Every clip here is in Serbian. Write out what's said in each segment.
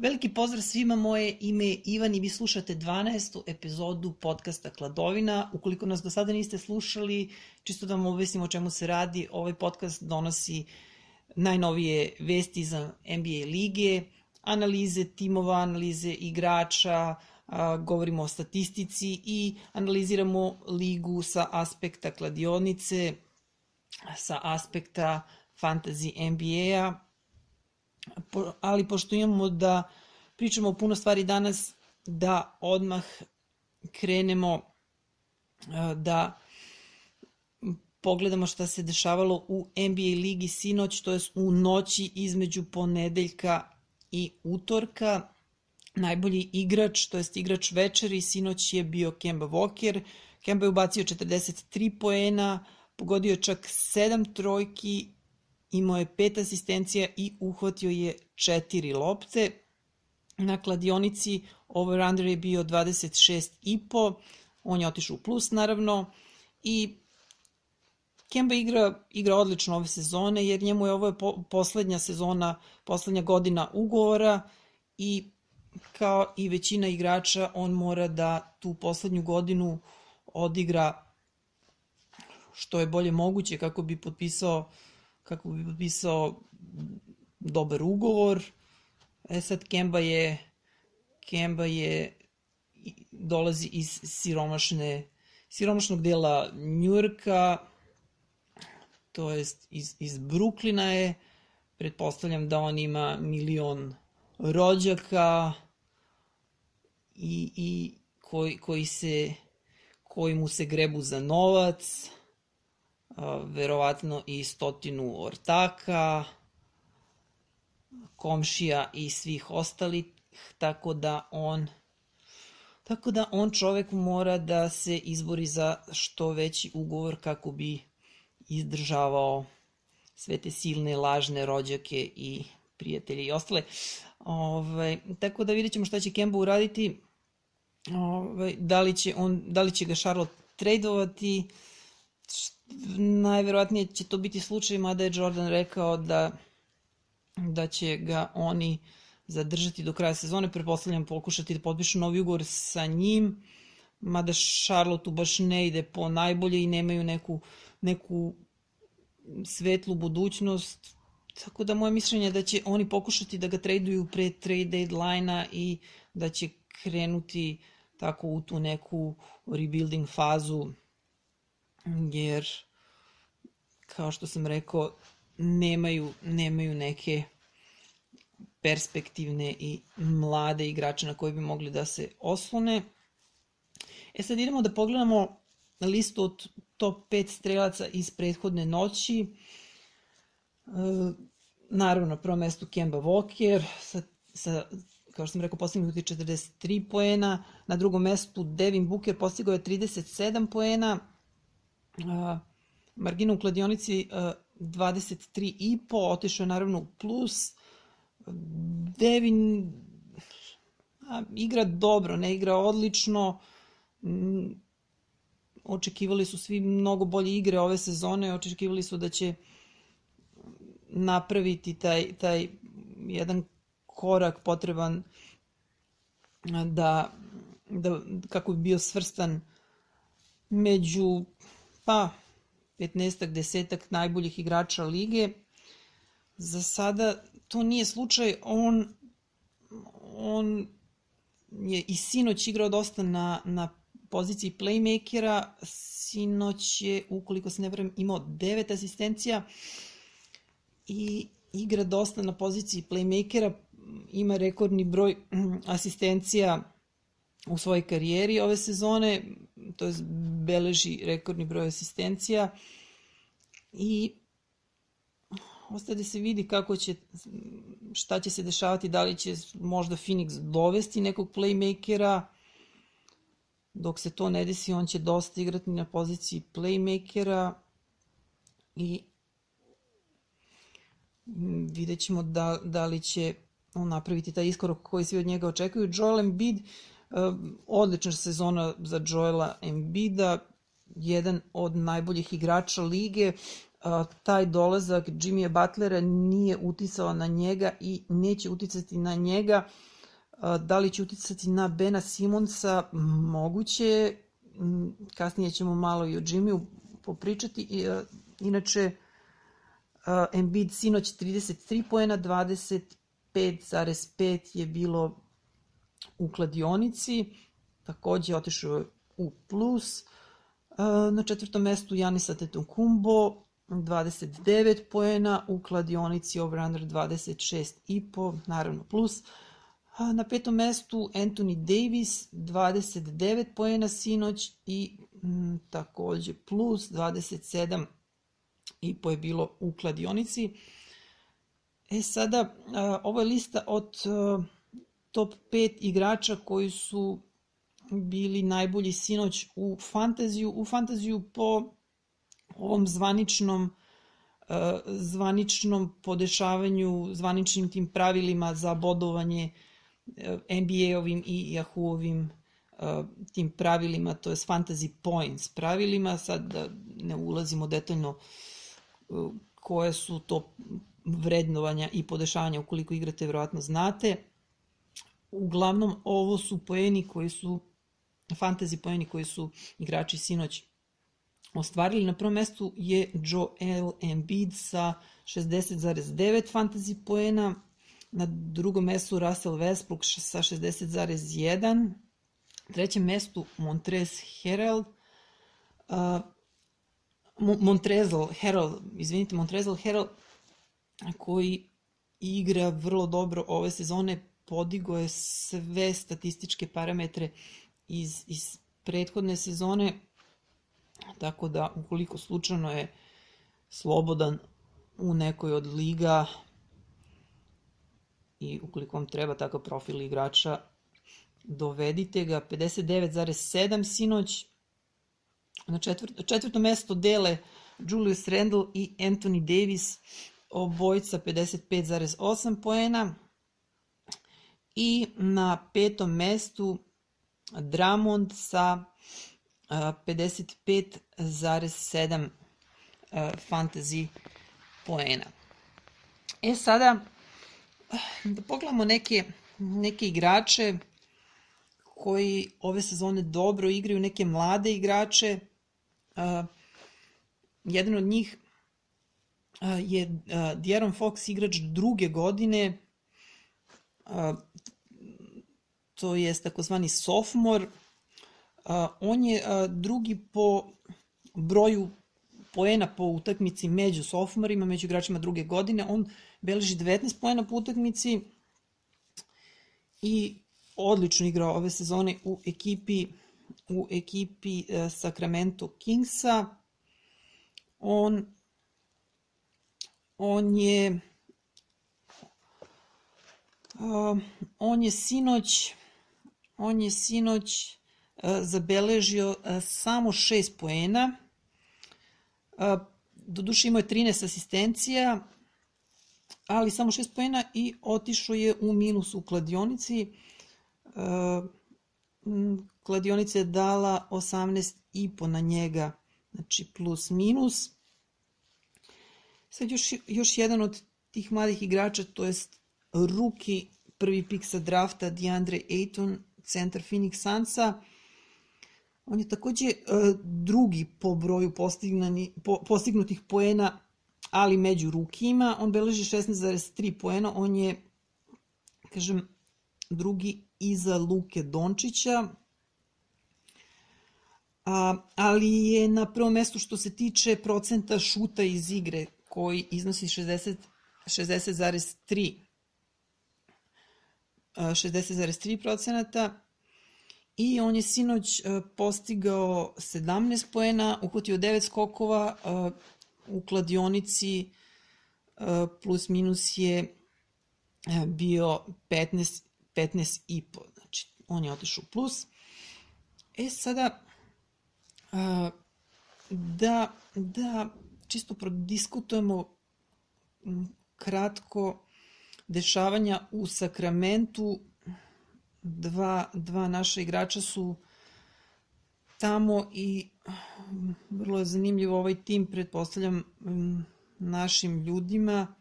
Veliki pozdrav svima, moje ime je Ivan i vi slušate 12. epizodu podcasta Kladovina. Ukoliko nas do sada niste slušali, čisto da vam obvestim o čemu se radi, ovaj podcast donosi najnovije vesti za NBA lige, analize timova, analize igrača, govorimo o statistici i analiziramo ligu sa aspekta kladionice, sa aspekta fantasy NBA-a, ali pošto imamo da pričamo o puno stvari danas, da odmah krenemo da pogledamo šta se dešavalo u NBA ligi sinoć, to je u noći između ponedeljka i utorka. Najbolji igrač, to jest igrač večeri, sinoć je bio Kemba Walker. Kemba je ubacio 43 poena, pogodio čak 7 trojki imao je pet asistencija i uhvatio je četiri lopte. Na kladionici over-under je bio 26,5, on je otišao u plus naravno i Kemba igra, igra odlično ove sezone jer njemu je ovo je po, poslednja sezona, poslednja godina ugovora i kao i većina igrača on mora da tu poslednju godinu odigra što je bolje moguće kako bi potpisao kako bi potpisao dobar ugovor. E sad Kemba je Kemba je dolazi iz siromašne siromašnog dela Njujorka, to jest iz, iz Bruklina je, pretpostavljam da on ima milion rođaka i, i koji, koji se koji mu se grebu za novac verovatno i stotinu ortaka, komšija i svih ostalih, tako da on tako da on čovek mora da se izbori za što veći ugovor kako bi izdržavao sve te silne lažne rođake i prijatelje i ostale. Ove, ovaj, tako da vidjet ćemo šta će Kemba uraditi. Ove, ovaj, da, li će on, da li će ga Charlotte tradovati, najverovatnije će to biti slučaj, mada je Jordan rekao da, da će ga oni zadržati do kraja sezone, preposledljam pokušati da potpišu novi ugovor sa njim, mada Charlotte baš ne ide po najbolje i nemaju neku, neku svetlu budućnost, tako da moje mišljenje je da će oni pokušati da ga traduju pre trade deadline-a i da će krenuti tako u tu neku rebuilding fazu jer kao što sam rekao nemaju, nemaju neke perspektivne i mlade igrače na koje bi mogli da se oslone. E sad idemo da pogledamo listu od top 5 strelaca iz prethodne noći. E, naravno, na prvom mestu Kemba Walker sa, sa kao što sam rekao, postignuti 43 poena. Na drugom mestu Devin Booker postigao je 37 poena margina u kladionici 23,5, otišao je naravno u plus. Devin a, igra dobro, ne igra odlično. Mm, očekivali su svi mnogo bolje igre ove sezone, očekivali su da će napraviti taj, taj jedan korak potreban da, da kako bi bio svrstan među pa 15 desetak najboljih igrača lige. Za sada to nije slučaj, on, on je i sinoć igrao dosta na, na poziciji playmakera, sinoć je, ukoliko se ne vrem, imao devet asistencija i igra dosta na poziciji playmakera, ima rekordni broj asistencija u svojoj karijeri ove sezone, to je beleži rekordni broj asistencija i ostaje da se vidi kako će, šta će se dešavati, da li će možda Phoenix dovesti nekog playmakera, dok se to ne desi, on će dosta igrati na poziciji playmakera i vidjet ćemo da, da li će on napraviti taj iskorak koji svi od njega očekuju. Joel Embiid Odlična sezona za Joela Embida, jedan od najboljih igrača lige. taj dolazak Jimmya Butlera nije uticao na njega i neće uticati na njega. Da li će uticati na Bena Simonsa? Moguće. Kasnije ćemo malo i o Jimmyu popričati. Inače, Embiid sinoć 33 poena, 25,5 je bilo u kladionici. Takođe otišao u plus. Na četvrtom mestu Janisa Tetocumbo, 29 poena, u kladionici over-under 26,5, naravno plus. Na petom mestu Anthony Davis, 29 poena sinoć i m, takođe plus 27 i po je bilo u kladionici. E sada, ovo je lista od top 5 igrača koji su bili najbolji sinoć u fantaziju. U fantaziju po ovom zvaničnom zvaničnom podešavanju, zvaničnim tim pravilima za bodovanje NBA-ovim i Yahoo-ovim tim pravilima, to je fantasy points pravilima, sad da ne ulazimo detaljno koje su to vrednovanja i podešavanja ukoliko igrate, verovatno znate. Uglavnom, ovo su poeni koji su, fantasy poeni koji su igrači sinoć ostvarili. Na prvom mestu je Joel Embiid sa 60,9 fantasy poena, na drugom mestu Russell Westbrook sa 60,1, trećem mestu Montrez Herald, uh, Montrezl Herald, izvinite, Montrezl Herald, koji igra vrlo dobro ove sezone, podigo je sve statističke parametre iz, iz prethodne sezone, tako da ukoliko slučajno je slobodan u nekoj od liga i ukoliko vam treba takav profil igrača, dovedite ga, 59,7 sinoć, na četvrto, četvrto mesto dele Julius Randle i Anthony Davis, obojca 55,8 poena, i na petom mestu Dramond sa 55,7 fantasy poena. E sada, da pogledamo neke, neke igrače koji ove sezone dobro igraju, neke mlade igrače. Jedan od njih je Djeron Fox, igrač druge godine, to je takozvani sophomore. On je drugi po broju poena po utakmici među sophomorima, među igračima druge godine. On beleži 19 poena po utakmici i odlično igrao ove sezone u ekipi u ekipi uh, Sacramento Kingsa. On on je uh, on je sinoć on je sinoć uh, zabeležio uh, samo 6 poena. Uh, doduše imao je 13 asistencija, ali samo 6 poena i otišao je u minus u kladionici. Kladionica je dala 18,5 na njega, znači plus minus. Sad još, još jedan od tih mladih igrača, to jest ruki prvi pik sa drafta DeAndre Ayton, centar Phoenix Sunsa. On je takođe uh, drugi po broju po, postignutih poena, ali među rukima. On beleži 16,3 poena. On je, kažem, drugi iza Luke Dončića. A, ali je na prvom mestu što se tiče procenta šuta iz igre, koji iznosi 60 60,3 60,3 procenata i on je sinoć postigao 17 poena, uhvatio 9 skokova, u kladionici plus minus je bio 15, 15 i po, znači on je otišao plus. E sada, da, da čisto prodiskutujemo kratko dešavanja u Sakramentu. Dva, dva naša igrača su tamo i vrlo je zanimljiv ovaj tim, pretpostavljam našim ljudima.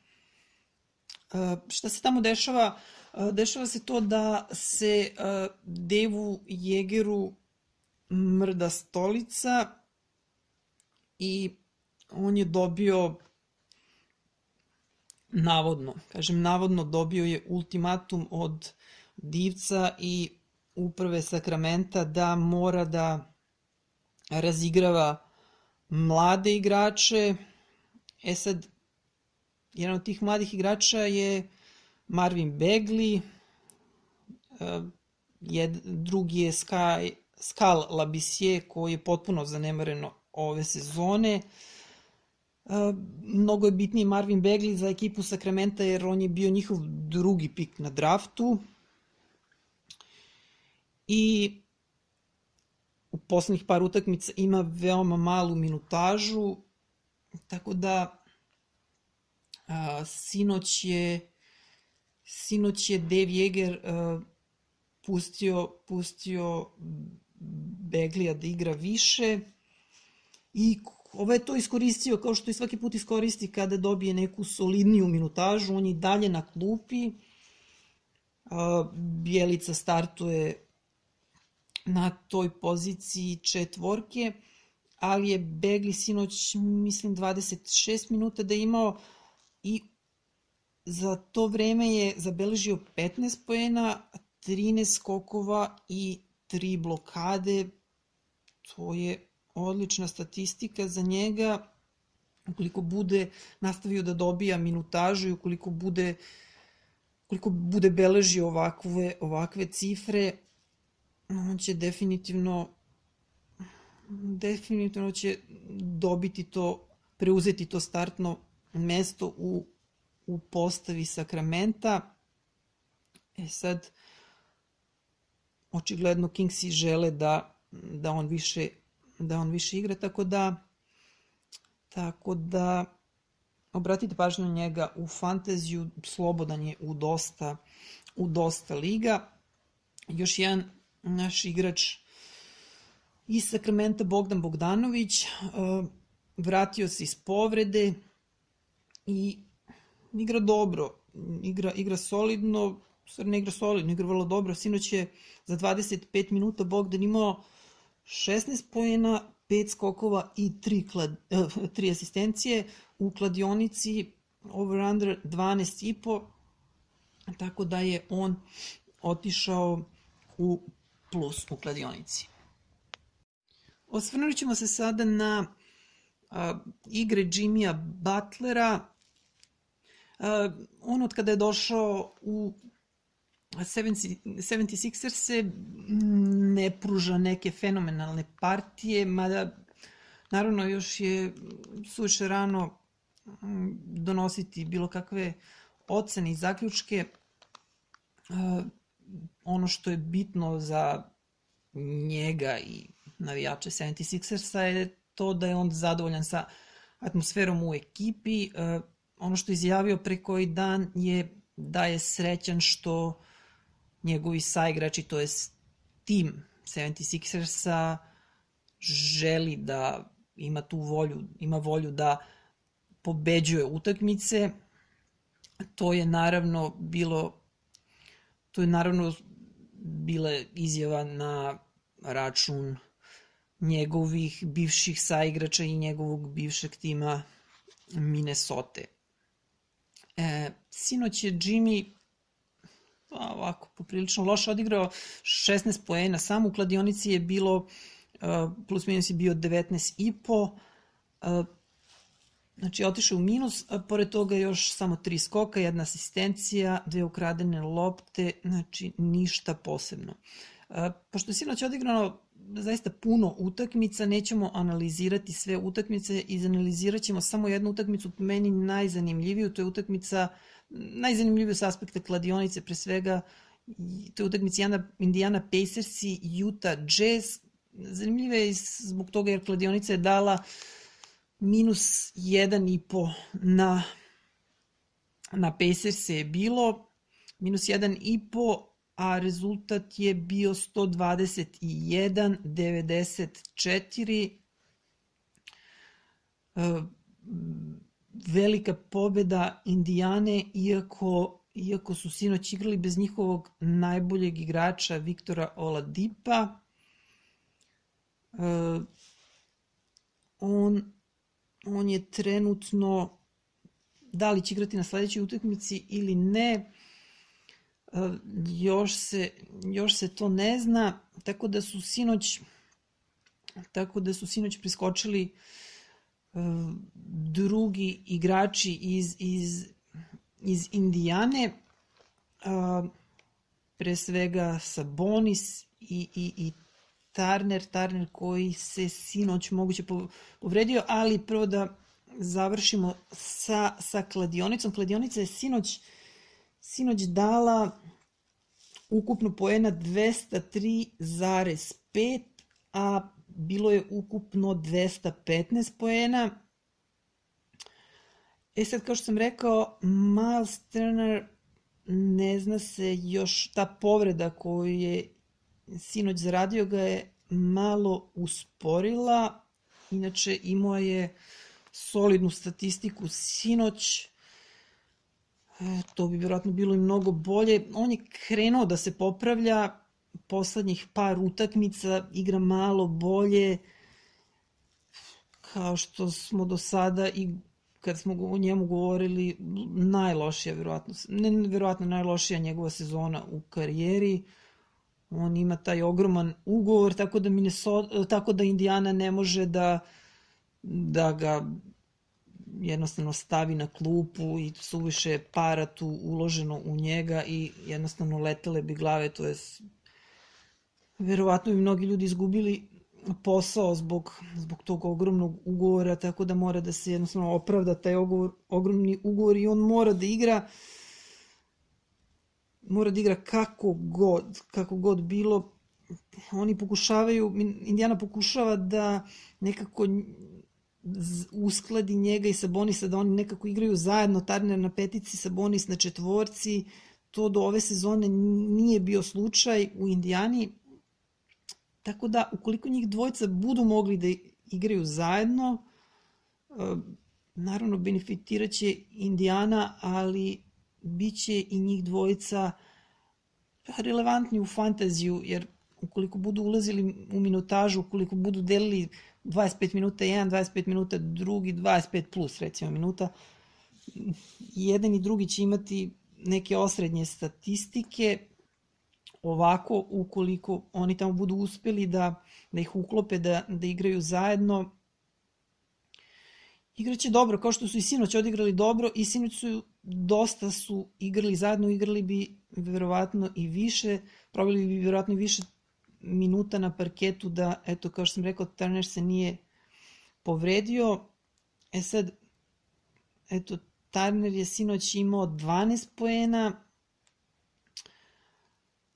Šta se tamo dešava? Dešava se to da se Devu Jegeru mrda stolica i on je dobio navodno, kažem navodno dobio je ultimatum od divca i uprave sakramenta da mora da razigrava mlade igrače. E sad, jedan od tih mladih igrača je Marvin Begley, e, jed, drugi je Sky, Skal Labissier koji je potpuno zanemareno ove sezone. Uh, mnogo je bitniji Marvin Begley za ekipu Sakramenta jer on je bio njihov drugi pik na draftu. I u poslednjih par utakmica ima veoma malu minutažu, tako da a, sinoć je sinoć je Dave Jeger a, pustio, pustio Beglija da igra više i ovo je to iskoristio kao što i svaki put iskoristi kada dobije neku solidniju minutažu, on je dalje na klupi, Bjelica startuje na toj poziciji četvorke, ali je Begli sinoć, mislim, 26 minuta da je imao i za to vreme je zabeležio 15 poena, 13 skokova i 3 blokade. To je odlična statistika za njega. Ukoliko bude nastavio da dobija minutažu i ukoliko bude ukoliko bude beležio ovakve, ovakve cifre, on će definitivno definitivno će dobiti to, preuzeti to startno mesto u, u postavi sakramenta. E sad, očigledno Kingsi žele da, da on više da on više igra, tako da tako da obratite pažnju njega u fantaziju, slobodan je u dosta u dosta liga. Još jedan naš igrač iz Sakramenta Bogdan Bogdanović uh, vratio se iz povrede i igra dobro, igra, igra solidno, stvar ne igra solidno, igra vrlo dobro. Sinoć je za 25 minuta Bogdan imao 16 pojena, 5 skokova i 3, klad, uh, 3 asistencije. U kladionici over-under 12,5, tako da je on otišao u plus u kladionici. Osvrnuli ćemo se sada na a, igre Jimmya Butlera. A, on od kada je došao u 76ers se ne pruža neke fenomenalne partije, mada naravno još je suviše rano donositi bilo kakve ocene i zaključke ono što je bitno za njega i navijače 76ersa je to da je on zadovoljan sa atmosferom u ekipi. E, ono što je izjavio pre koji dan je da je srećan što njegovi saigrači, to je tim 76ersa, želi da ima tu volju, ima volju da pobeđuje utakmice. To je naravno bilo To je naravno bila izjava na račun njegovih bivših saigrača i njegovog bivšeg tima Minnesota. E, sinoć je Jimmy pa, ovako poprilično loše odigrao 16 poena, samo u kladionici je bilo uh, plus minus je bio 19,5 uh, Znači, otišao u minus, a pored toga još samo tri skoka, jedna asistencija, dve ukradene lopte, znači ništa posebno. Pošto je sinoć odigrano zaista puno utakmica, nećemo analizirati sve utakmice, izanalizirat ćemo samo jednu utakmicu, po meni najzanimljiviju, to je utakmica, najzanimljiviju s aspekta kladionice, pre svega, to je utakmica Indiana Pacers i Utah Jazz. Zanimljiva je zbog toga jer kladionica je dala minus 1,5 na, na Pacers je bilo, minus 1,5, a rezultat je bio 121, 94, velika pobeda Indijane, iako, iako su sinoć igrali bez njihovog najboljeg igrača Viktora Oladipa. On, on je trenutno, da li će igrati na sledećoj utakmici ili ne, još se, još se to ne zna, tako da su sinoć tako da su sinoć priskočili drugi igrači iz, iz, iz Indijane, pre svega Sabonis i, i, i Turner, Turner koji se sinoć moguće povredio, ali prvo da završimo sa, sa kladionicom. Kladionica je sinoć, sinoć dala ukupno poena 203,5, a bilo je ukupno 215 poena. E sad, kao što sam rekao, Miles Turner ne zna se još ta povreda koju je sinoć zaradio ga je malo usporila. Inače, imao je solidnu statistiku sinoć. E, to bi vjerojatno bilo i mnogo bolje. On je krenuo da se popravlja poslednjih par utakmica, igra malo bolje, kao što smo do sada i kad smo o njemu govorili, najlošija, verovatno, ne verovatno najlošija njegova sezona u karijeri. On ima taj ogroman ugovor, tako da, Minnesota, tako da Indiana ne može da, da ga jednostavno stavi na klupu i suviše para tu uloženo u njega i jednostavno letele bi glave, to je verovatno bi mnogi ljudi izgubili posao zbog, zbog tog ogromnog ugovora, tako da mora da se jednostavno opravda taj ugovor, ogromni ugovor i on mora da igra mora da igra kako god, kako god bilo. Oni pokušavaju, Indiana pokušava da nekako uskladi njega i Sabonisa, da oni nekako igraju zajedno, Turner na petici, Sabonis na četvorci, to do ove sezone nije bio slučaj u Indijani, Tako da, ukoliko njih dvojca budu mogli da igraju zajedno, e, naravno benefitiraće Indijana, ali biće i njih dvojica relevantni u fantaziju, jer ukoliko budu ulazili u minutažu, ukoliko budu delili 25 minuta jedan, 25 minuta drugi, 25 plus recimo minuta, jedan i drugi će imati neke osrednje statistike, ovako, ukoliko oni tamo budu uspeli da, da ih uklope, da, da igraju zajedno, igraće dobro, kao što su i sinoć odigrali dobro i sinoć su dosta su igrali zajedno, igrali bi verovatno i više, probali bi verovatno i više minuta na parketu da, eto, kao što sam rekao, Turner se nije povredio. E sad, eto, Turner je sinoć imao 12 poena,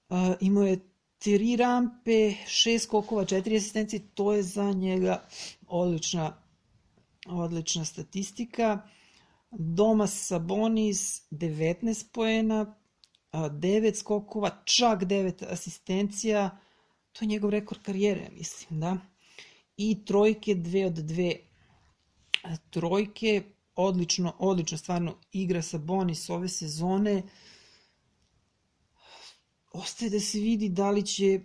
Uh, imao je tri rampe, šest skokova, četiri asistencije, to je za njega odlična, odlična statistika. Doma Sabonis 19 poena, 9 skokova, čak 9 asistencija, to je njegov rekord karijere, mislim, da. I trojke, dve od dve trojke, odlično, odlično stvarno igra Sabonis ove sezone, ostaje da se vidi da li će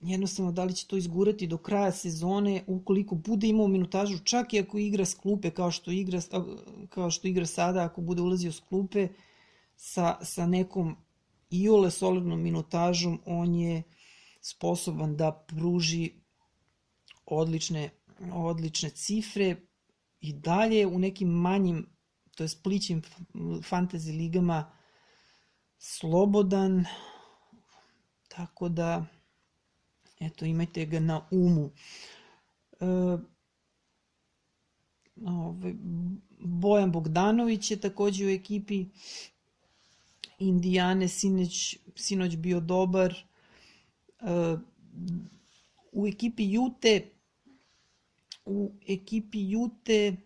jednostavno da li će to izgurati do kraja sezone ukoliko bude imao minutažu čak i ako igra s klupe kao što igra kao što igra sada ako bude ulazio s klupe sa, sa nekom iole solidnom minutažom on je sposoban da pruži odlične odlične cifre i dalje u nekim manjim to je plićim fantasy ligama slobodan Tako da, eto, imajte ga na umu. E, ovaj, Bojan Bogdanović je takođe u ekipi Indijane sinoć, sinoć bio dobar. E, u ekipi Jute u ekipi Jute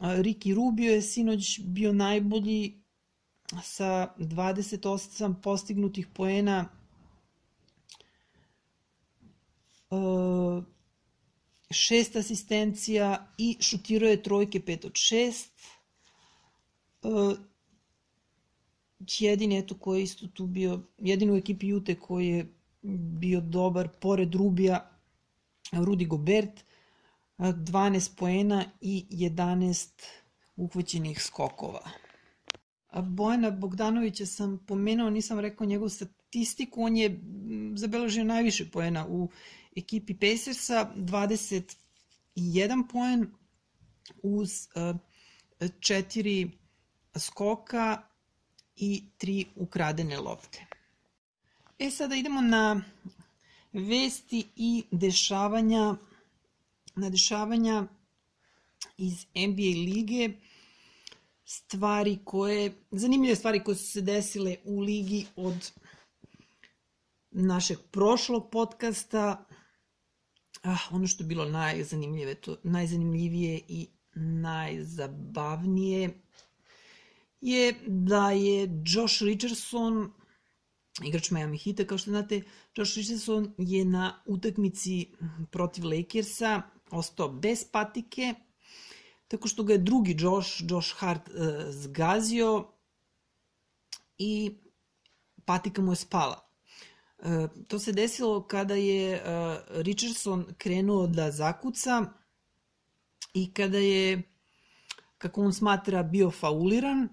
Riki Rubio je sinoć bio najbolji sa 28 postignutih poena šest asistencija i šutirao je trojke 5 od 6. jedini eto koji je isto tu bio, jedini u ekipi Jute koji je bio dobar pored Rubija, Rudi Gobert, 12 poena i 11 uhvaćenih skokova. Bojana Bogdanovića sam pomenuo, nisam rekao njegovu statistiku, on je zabeležio najviše poena u ekipi Pacersa, 21 poen uz četiri skoka i tri ukradene lopte. E sada idemo na vesti i dešavanja na dešavanja iz NBA lige stvari koje, zanimljive stvari koje su se desile u ligi od našeg prošlog podcasta. Ah, ono što je bilo najzanimljivije, to, najzanimljivije i najzabavnije je da je Josh Richardson, igrač Miami Heata, kao što znate, Josh Richardson je na utakmici protiv Lakersa ostao bez patike, tako što ga je drugi Josh, Josh Hart, uh, zgazio i patika mu je spala. Uh, to se desilo kada je uh, Richardson krenuo da zakuca i kada je, kako on smatra, bio fauliran,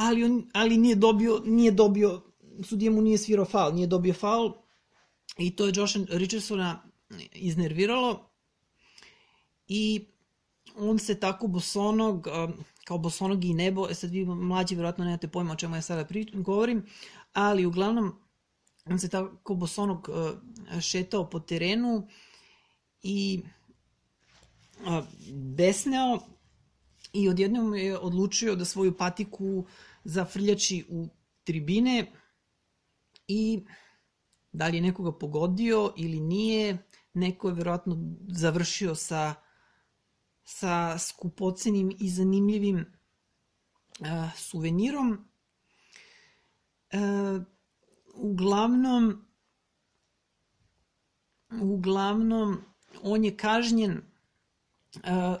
ali, on, ali nije dobio, nije dobio, sudija mu nije svirao faul, nije dobio faul i to je Josh Richardsona iznerviralo i on se tako bosonog, kao bosonog i nebo, e sad vi mlađi vjerojatno nemate pojma o čemu ja sada pričam, govorim, ali uglavnom on se tako bosonog šetao po terenu i besneo i odjednom je odlučio da svoju patiku zafrljači u tribine i da li je nekoga pogodio ili nije, neko je verovatno završio sa, sa skupocenim i zanimljivim uh, suvenirom. Uh, uglavnom, uglavnom, on je kažnjen uh,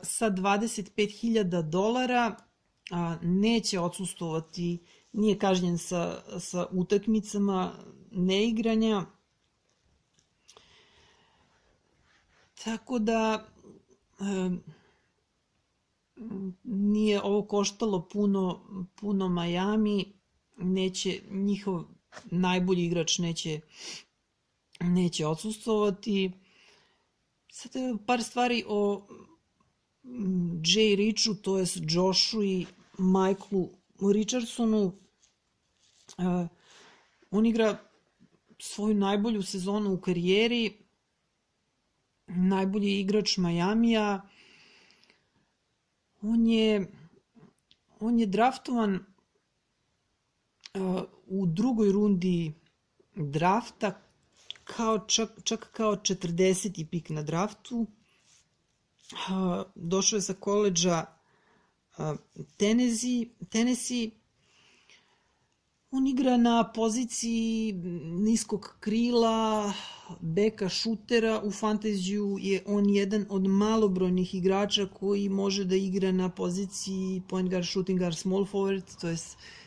sa 25.000 dolara, a, neće odsustovati, nije kažnjen sa, sa utakmicama neigranja, Tako da nije ovo koštalo puno, puno Miami, neće, njihov najbolji igrač neće, neće odsustovati. Sad par stvari o Jay Richu, to je Joshu i Michaelu Richardsonu. Uh, on igra svoju najbolju sezonu u karijeri, najbolji igrač Majamija. On je on je draftovan uh, u drugoj rundi drafta kao čak, čak kao 40. pik na draftu. Uh, došao je sa koleđa Tennessee, Tennessee On igra na poziciji niskog krila, beka šutera. U fantaziju je on jedan od malobrojnih igrača koji može da igra na poziciji point guard, shooting guard, small forward, to je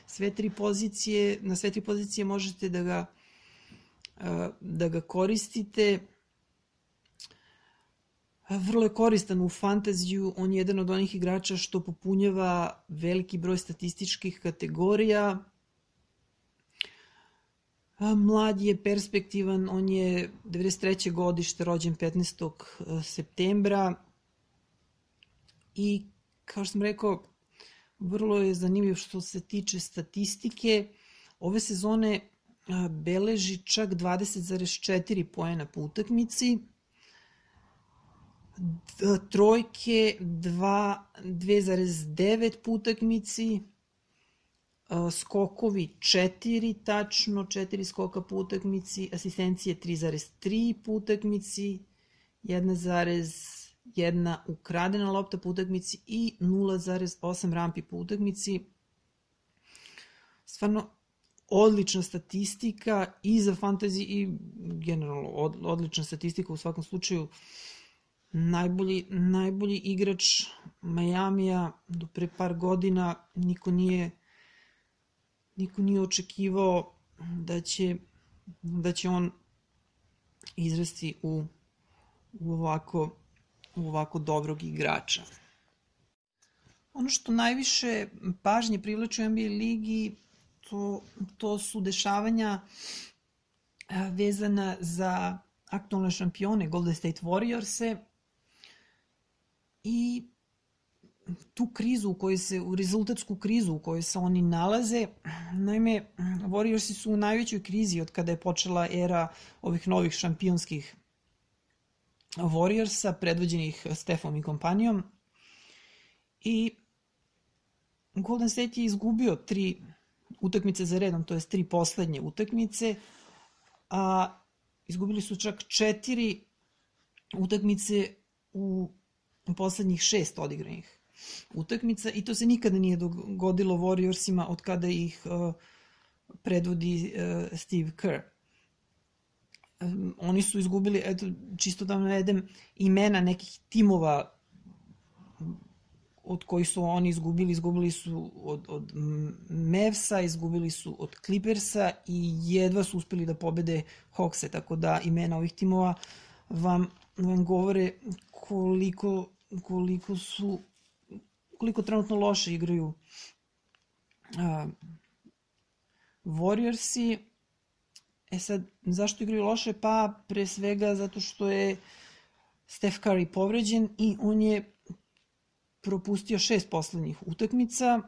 sve tri pozicije, na sve tri pozicije možete da ga da ga koristite. Vrlo je koristan u fantaziju, on je jedan od onih igrača što popunjava veliki broj statističkih kategorija, Mlad je, perspektivan, on je 93. godište, rođen 15. E, septembra i, kao što sam rekao, vrlo je zanimljiv što se tiče statistike. Ove sezone e, beleži čak 20,4 poena po utakmici, trojke 2,9 po utakmici, skokovi 4 tačno, 4 skoka po utakmici, asistencije 3,3 po utakmici, 1,1 ukradena lopta po utakmici i 0,8 rampi po utakmici. Stvarno odlična statistika i za fantasy i generalno od, odlična statistika u svakom slučaju najbolji, najbolji igrač Majamija do pre par godina niko nije niko nije očekivao da će da će on izrasti u, u ovako u ovako dobrog igrača. Ono što najviše pažnje privlači u NBA ligi to, to su dešavanja vezana za aktualne šampione Golden State Warriors-e i tu krizu u kojoj se, u rezultatsku krizu u kojoj se oni nalaze. Naime, Warriorsi su u najvećoj krizi od kada je počela era ovih novih šampionskih Warriorsa, predvođenih Stefom i kompanijom. I Golden State je izgubio tri utakmice za redom, to je tri poslednje utakmice, a izgubili su čak četiri utakmice u poslednjih šest odigranih utakmica i to se nikada nije dogodilo Warriorsima od kada ih uh, predvodi uh, Steve Kerr. Oni su izgubili, eto, čisto da navedem imena nekih timova od kojih su oni izgubili, izgubili su od, od Mavsa, izgubili su od Clippersa i jedva su uspeli da pobede Hawkse, tako da imena ovih timova vam, vam govore koliko, koliko su koliko trenutno loše igraju uh, Warriorsi. E sad, zašto igraju loše? Pa pre svega zato što je Steph Curry povređen i on je propustio šest poslednjih utakmica.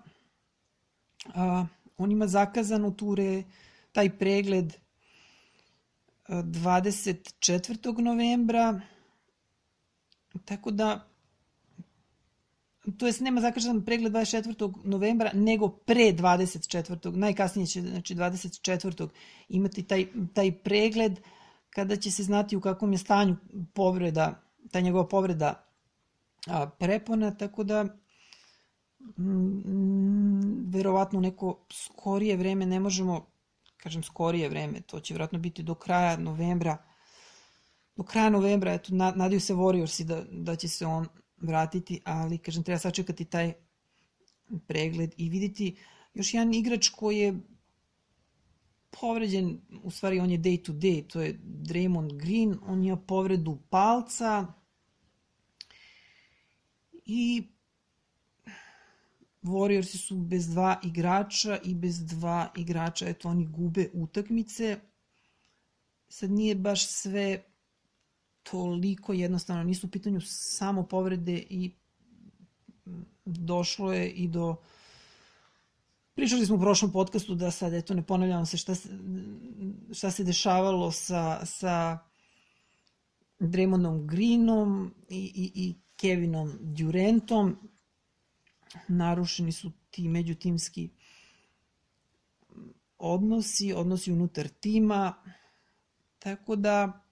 A, on ima zakazano ture taj pregled 24. novembra, tako da to jest nema zakažan pregled 24. novembra, nego pre 24. Najkasnije će, znači 24. imati taj, taj pregled kada će se znati u kakvom je stanju povreda, ta njegova povreda a, prepona, tako da mm, verovatno neko skorije vreme ne možemo, kažem skorije vreme, to će verovatno biti do kraja novembra, do kraja novembra, eto, nadaju se Warriorsi da, da će se on vratiti, ali kažem, treba sačekati taj pregled i videti još jedan igrač koji je povređen, u stvari on je day to day, to je Draymond Green, on ima povredu palca, i Warriorsi su bez dva igrača i bez dva igrača, eto oni gube utakmice. Sad nije baš sve toliko jednostavno, nisu u pitanju samo povrede i došlo je i do Pričali smo u prošlom podcastu da sad, eto, ne ponavljamo se šta se, šta se dešavalo sa, sa Dremondom Greenom i, i, i Kevinom Durantom. Narušeni su ti međutimski odnosi, odnosi unutar tima. Tako da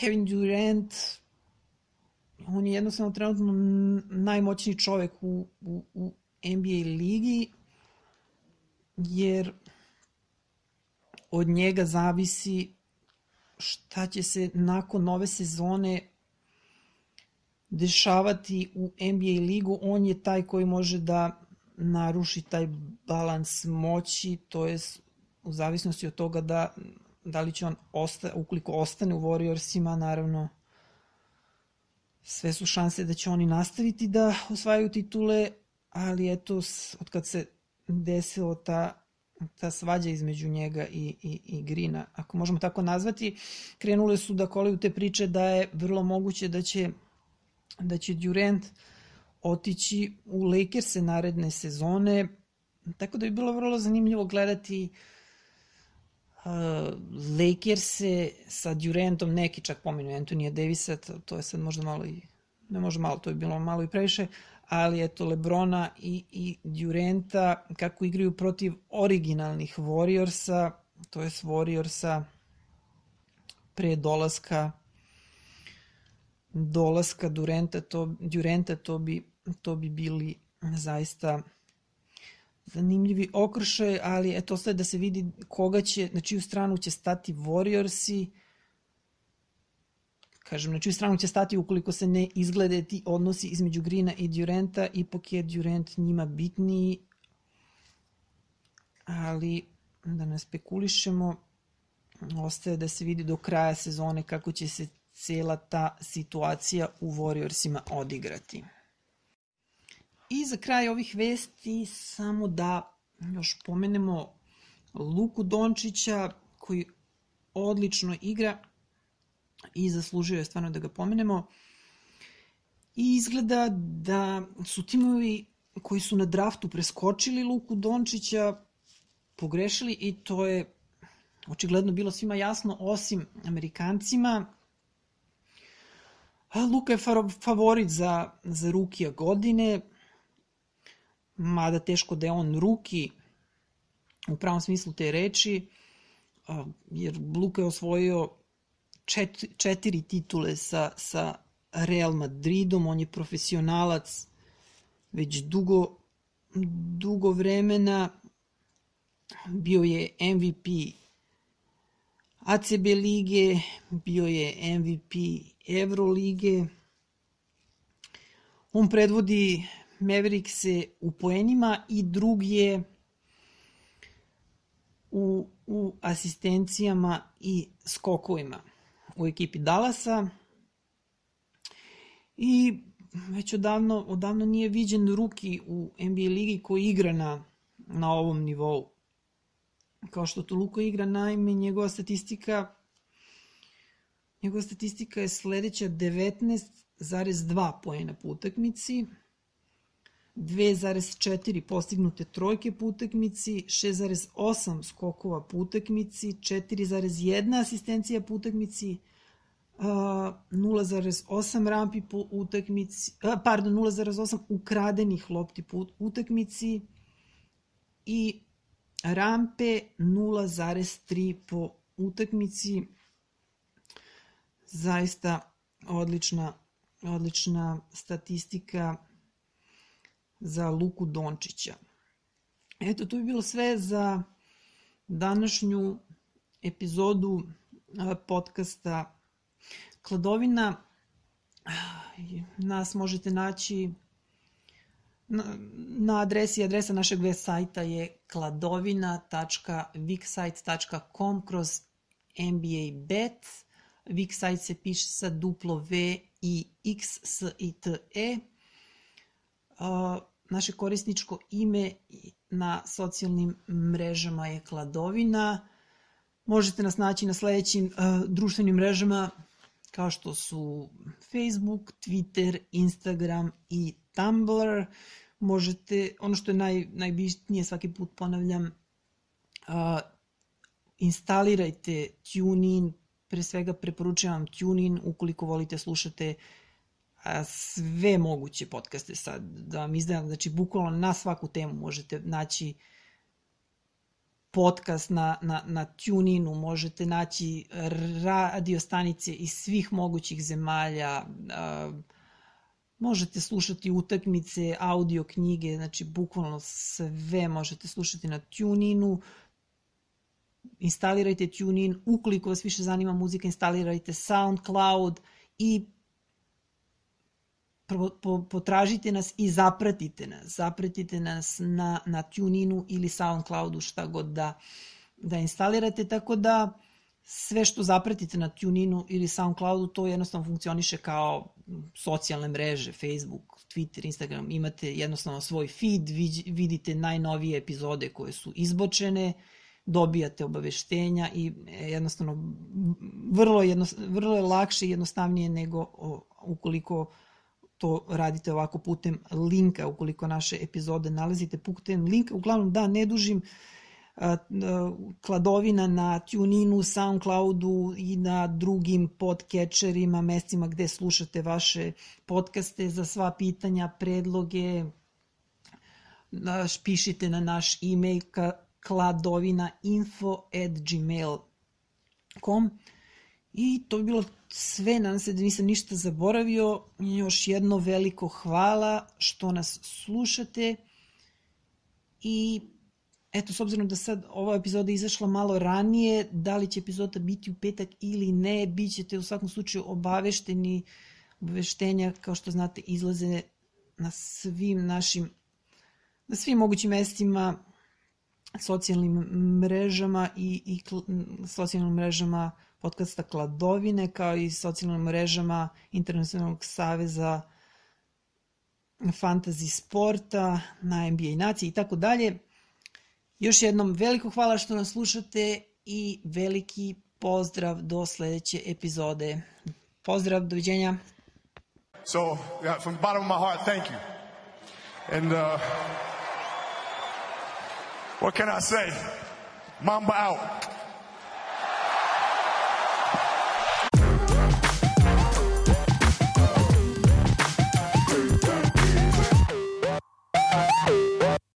Kevin Durant on je jednostavno trenutno najmoćniji čovek u, u, u NBA ligi jer od njega zavisi šta će se nakon nove sezone dešavati u NBA ligu, on je taj koji može da naruši taj balans moći, to je u zavisnosti od toga da da li će on osta, ukoliko ostane u Warriorsima, naravno sve su šanse da će oni nastaviti da osvajaju titule, ali eto, od kad se desilo ta, ta svađa između njega i, i, i Grina, ako možemo tako nazvati, krenule su da kolaju te priče da je vrlo moguće da će da će Durant otići u Lakers-e naredne sezone, tako da bi bilo vrlo zanimljivo gledati uh, Lakers-e sa Durantom, neki čak pomenu Antonija Davisa, to, je sad možda malo i, ne može malo, to je bilo malo i previše, ali eto Lebrona i, i Duranta kako igraju protiv originalnih Warriorsa, to je Warriorsa pre dolaska dolaska Durenta, to, Durenta to, bi, to bi bili zaista zanimljivi okršaj, ali eto ostaje da se vidi koga će, na čiju stranu će stati Warriorsi, kažem, na čiju stranu će stati ukoliko se ne izglede ti odnosi između Grina i Durenta, ipak je Durent njima bitniji, ali da ne spekulišemo, ostaje da se vidi do kraja sezone kako će se cela ta situacija u Warriorsima odigrati. I za kraj ovih vesti samo da još pomenemo Luku Dončića koji odlično igra i zaslužio je stvarno da ga pomenemo. I izgleda da su timovi koji su na draftu preskočili Luku Dončića pogrešili i to je očigledno bilo svima jasno osim Amerikancima. A Luka je favorit za, za rukija godine, mada teško da je on ruki u pravom smislu te reči, jer Luka je osvojio četiri, četiri titule sa, sa Real Madridom, on je profesionalac već dugo, dugo vremena, bio je MVP ACB lige, bio je MVP Evrolige. On predvodi Maverickse u poenima i drugi je u, u asistencijama i skokovima u ekipi Dallasa. I već odavno, odavno nije viđen ruki u NBA ligi koji igra na, na ovom nivou. Kao što to Luko igra, naime, njegova statistika njegova statistika je sledeća 19,2 poena po utakmici, 2,4 postignute trojke po utakmici, 6,8 skokova po utakmici, 4,1 asistencija po utakmici, 0,8 rampi po utakmici, pardon, 0,8 ukradenih lopti po utakmici i rampe 0,3 po utakmici. Zaista odlična, odlična statistika za Luku Dončića. Eto, to bi bilo sve za današnju epizodu podcasta Kladovina. Nas možete naći na, na adresi, adresa našeg web sajta je kladovina.viksite.com kroz NBA bet. Viksite se piše sa duplo V i X S i T E. Uh, naše korisničko ime na socijalnim mrežama je Kladovina. Možete nas naći na sledećim uh, društvenim mrežama kao što su Facebook, Twitter, Instagram i Tumblr. Možete, ono što je naj, najbitnije, svaki put ponavljam, uh, instalirajte TuneIn, pre svega preporučujem vam TuneIn ukoliko volite slušate a, sve moguće podcaste sad, da vam izdajam, znači bukvalno na svaku temu možete naći podcast na, na, na TuneInu, možete naći radio stanice iz svih mogućih zemalja, možete slušati utakmice, audio knjige, znači bukvalno sve možete slušati na TuneInu. Instalirajte TuneIn, ukoliko vas više zanima muzika, instalirajte SoundCloud i potražite nas i zapratite nas. Zapratite nas na, na TuneInu ili SoundCloudu, šta god da, da instalirate, tako da sve što zapratite na TuneInu ili SoundCloudu, to jednostavno funkcioniše kao socijalne mreže, Facebook, Twitter, Instagram, imate jednostavno svoj feed, vidite najnovije epizode koje su izbočene, dobijate obaveštenja i jednostavno vrlo, jedno, vrlo je lakše i jednostavnije nego ukoliko to radite ovako putem linka, ukoliko naše epizode nalazite putem linka. Uglavnom, da, ne dužim, kladovina na TuneInu, Soundcloudu i na drugim podcatcherima, mestima gde slušate vaše podcaste za sva pitanja, predloge, pišite na naš e-mail kladovina info at gmail.com i to bi bilo sve, nadam se da nisam ništa zaboravio. Još jedno veliko hvala što nas slušate i eto, s obzirom da sad ova epizoda izašla malo ranije, da li će epizoda biti u petak ili ne, bit ćete u svakom slučaju obavešteni, obaveštenja, kao što znate, izlaze na svim našim, na svim mogućim mestima, socijalnim mrežama i, i socijalnim mrežama podcasta Kladovine, kao i socijalnim mrežama Internacionalnog saveza fantasy sporta, na NBA naciji i tako dalje. Još jednom veliko hvala što nas slušate i veliki pozdrav do sledeće epizode. Pozdrav, doviđenja. So, yeah, from the bottom of my heart, thank you. And uh, what can I say? Mamba out.